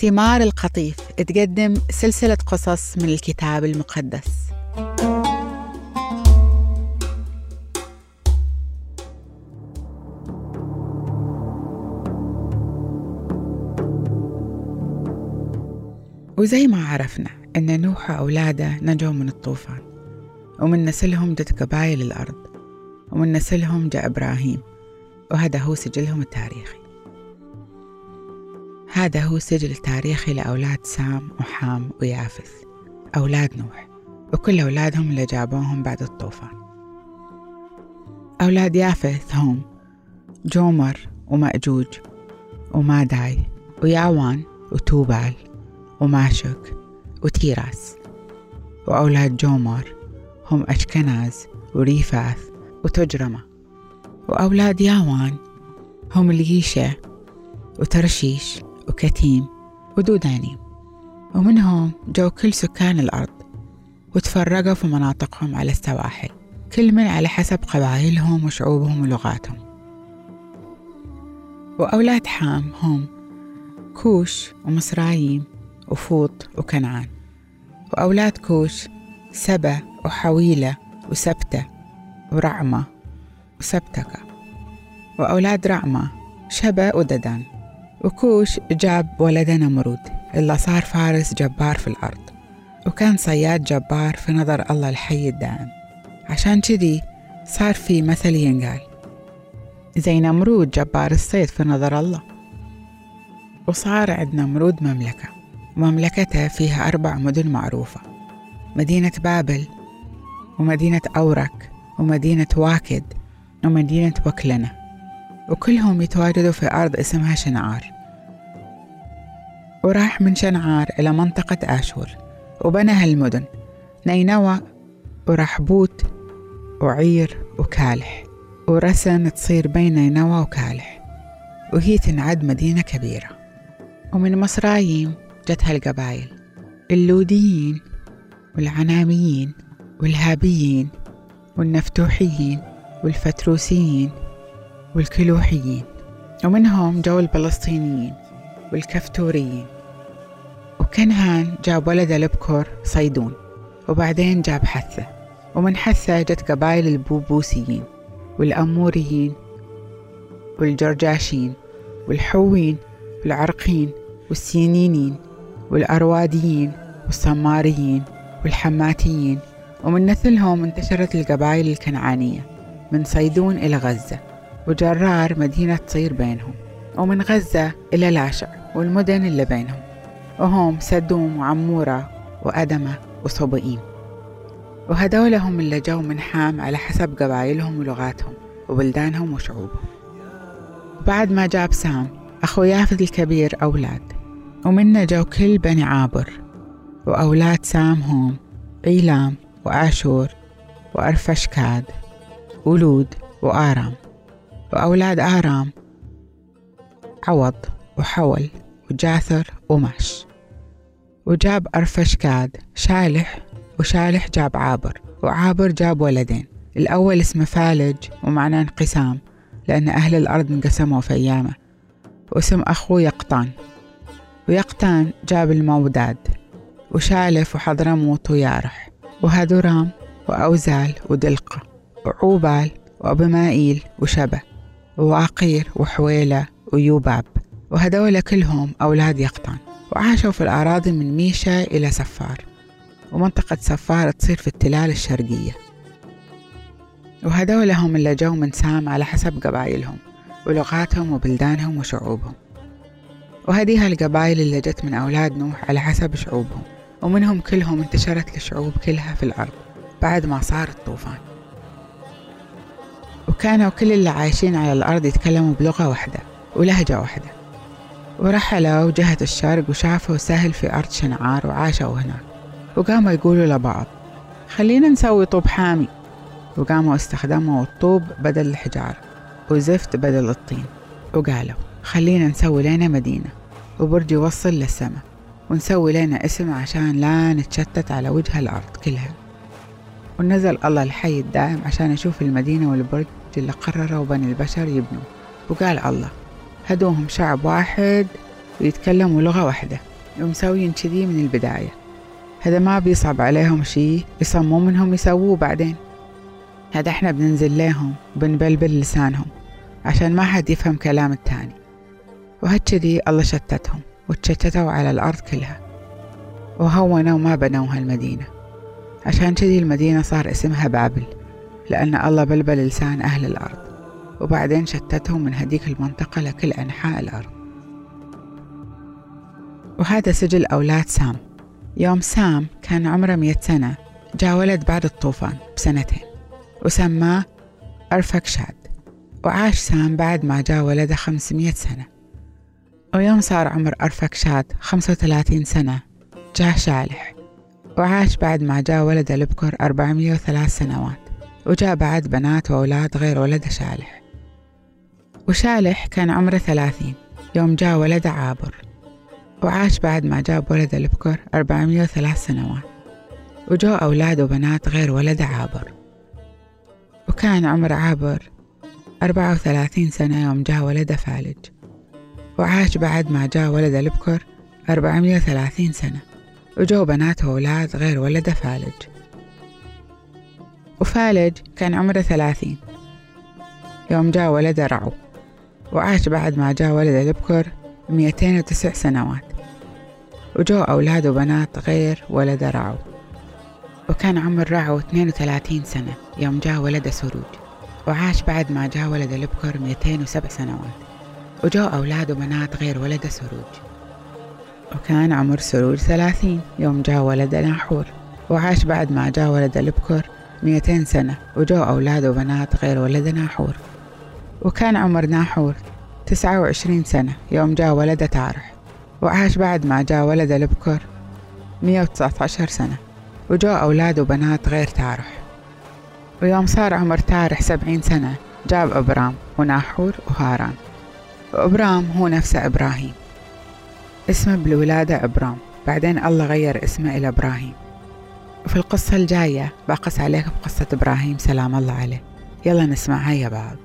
ثمار القطيف. تقدم سلسلة قصص من الكتاب المقدس. وزي ما عرفنا أن نوح وأولاده نجوا من الطوفان ومن نسلهم جت قبائل الأرض ومن نسلهم جاء إبراهيم وهذا هو سجلهم التاريخي. هذا هو السجل التاريخي لأولاد سام وحام ويافث أولاد نوح وكل أولادهم اللي جابوهم بعد الطوفان. أولاد يافث هم جومر ومأجوج وماداي وياوان وتوبال وماشك وتيراس. وأولاد جومر هم أشكناز وريفاث وتجرمة. وأولاد ياوان هم اليشة وترشيش وكتيم ودودانيم ومنهم جو كل سكان الأرض وتفرقوا في مناطقهم على السواحل كل من على حسب قبائلهم وشعوبهم ولغاتهم. وأولاد حام هم كوش ومصرايم وفوط وكنعان. وأولاد كوش سبا وحويلة وسبتة ورعمة وسبتكة. وأولاد رعمة شبا وددان. وكوش جاب ولده نمرود اللي صار فارس جبار في الأرض. وكان صياد جبار في نظر الله الحي الدائم. عشان كذي صار في مثل ينقال. زي نمرود جبار الصيد في نظر الله. وصار عند نمرود مملكة. مملكته فيها أربع مدن معروفة. مدينة بابل ومدينة أورك ومدينة واكد ومدينة وكلنة. وكلهم يتواجدوا في أرض اسمها شنعار. وراح من شنعار إلى منطقة آشور وبنى هالمدن. نينوى ورحبوت وعير وكالح ورسن تصير بين نينوى وكالح وهي تنعد مدينة كبيرة. ومن مصرايم جت هالقبايل اللوديين والعناميين والهابيين والنفتوحيين والفتروسيين والكلوحيين ومنهم جو الفلسطينيين والكفتوريين وكنهان جاب ولده البكر صيدون وبعدين جاب حثة. ومن حثة جت قبائل البوبوسيين والأموريين والجرجاشين والحوين والعرقين والسينينين والأرواديين والصماريين والحماتيين. ومن نسلهم انتشرت القبائل الكنعانية من صيدون إلى غزة وجرار مدينة تصير بينهم ومن غزة إلى لاشع. والمدن اللي بينهم. وهم سدوم وعمورة وأدمة وصبئيم. وهدول هم اللي جو من حام على حسب قبائلهم ولغاتهم وبلدانهم وشعوبهم. وبعد ما جاب سام أخو يافذ الكبير أولاد. ومنا جو كل بني عابر. وأولاد سام هم عيلام وآشور وأرفشكاد ولود وآرام. وأولاد آرام عوض وحول. وجاثر وماش. وجاب أرفشكاد شالح وشالح جاب عابر وعابر جاب ولدين. الأول اسمه فالج ومعناه انقسام لأن أهل الأرض انقسموا في أيامه. واسم أخوه يقطان. ويقطان جاب الموداد وشالف وحضرموت ويارح وهدورام وأوزال ودلقة وعوبال وأبمائيل وشبه وعقير وحويلة ويوباب. وهدول كلهم أولاد يقطان وعاشوا في الأراضي من ميشا إلى سفار ومنطقة سفار تصير في التلال الشرقية. وهدول هم اللي جو من سام على حسب قبائلهم ولغاتهم وبلدانهم وشعوبهم. وهذه القبائل اللي جت من أولاد نوح على حسب شعوبهم ومنهم كلهم انتشرت الشعوب كلها في الأرض بعد ما صار الطوفان. وكانوا كل اللي عايشين على الأرض يتكلموا بلغة واحدة ولهجة واحدة. ورحلوا جهة الشرق وشافوا سهل في أرض شنعار وعاشوا هناك. وقاموا يقولوا لبعض خلينا نسوي طوب حامي. وقاموا استخدموا الطوب بدل الحجارة وزفت بدل الطين. وقالوا خلينا نسوي لنا مدينة وبرج يوصل للسماء ونسوي لنا اسم عشان لا نتشتت على وجه الأرض كلها. ونزل الله الحي الدائم عشان يشوف المدينة والبرج اللي قرروا بني البشر يبنوا وقال الله هدوهم شعب واحد ويتكلموا لغة واحدة ومسوين كذي من البداية. هذا ما بيصعب عليهم شي يصمموا منهم يسووه بعدين. هذا إحنا بننزل ليهم وبنبلبل لسانهم عشان ما حد يفهم كلام التاني. وهكذي الله شتتهم وتشتتوا على الأرض كلها. وهونوا ما بنوا هالمدينة. عشان كذي المدينة صار اسمها بابل لأن الله بلبل لسان أهل الأرض. وبعدين شتتهم من هديك المنطقة لكل أنحاء الأرض. وهذا سجل أولاد سام. يوم سام كان عمره مية سنة جاء ولد بعد الطوفان بسنتين وسماه أرفكشاد وعاش سام بعد ما جاء ولده خمسمية سنة. ويوم صار عمر أرفكشاد خمسة وثلاثين سنة جاء شالح وعاش بعد ما جاء ولده البكر أربعمية وثلاث سنوات وجاء بعد بنات وأولاد غير ولده شالح. وشالح كان عمره ثلاثين يوم جاء ولده عابر وعاش بعد ما جاب ولده البكر أربعمية وثلاث سنوات وجو أولاد وبنات غير ولده عابر. وكان عمر عابر أربعة وثلاثين سنة يوم جاء ولده فالج وعاش بعد ما جاء ولده البكر أربعمية وثلاثين سنة وجو بنات وأولاد غير ولده فالج. وفالج كان عمره ثلاثين يوم جاء ولده رعو. وعاش بعد ما جاء ولده البكر مئتين وتسع سنوات. وجو أولاد وبنات غير ولد رعو وكان عمر رعو 32 سنة يوم جاء ولد سروج. وعاش بعد ما جاء ولد البكر 207 سنوات. وجو أولاد وبنات غير ولد سروج. وكان عمر سروج 30 يوم جاء ولد ناحور. وعاش بعد ما جاء ولد البكر 200 سنة. وجو أولاد وبنات غير ولد ناحور. وكان عمر ناحور 29 سنة يوم جاء ولد تارح وعاش بعد ما جاء ولد البكر 119 سنة وجو أولاد وبنات غير تارح. ويوم صار عمر تارح سبعين سنة جاب إبرام وناحور وهاران. وإبرام هو نفسه إبراهيم. اسمه بالولادة إبرام. بعدين الله غير اسمه إلى إبراهيم. وفي القصة الجاية بقص عليكم قصة إبراهيم سلام الله عليه. يلا نسمعها يا بعض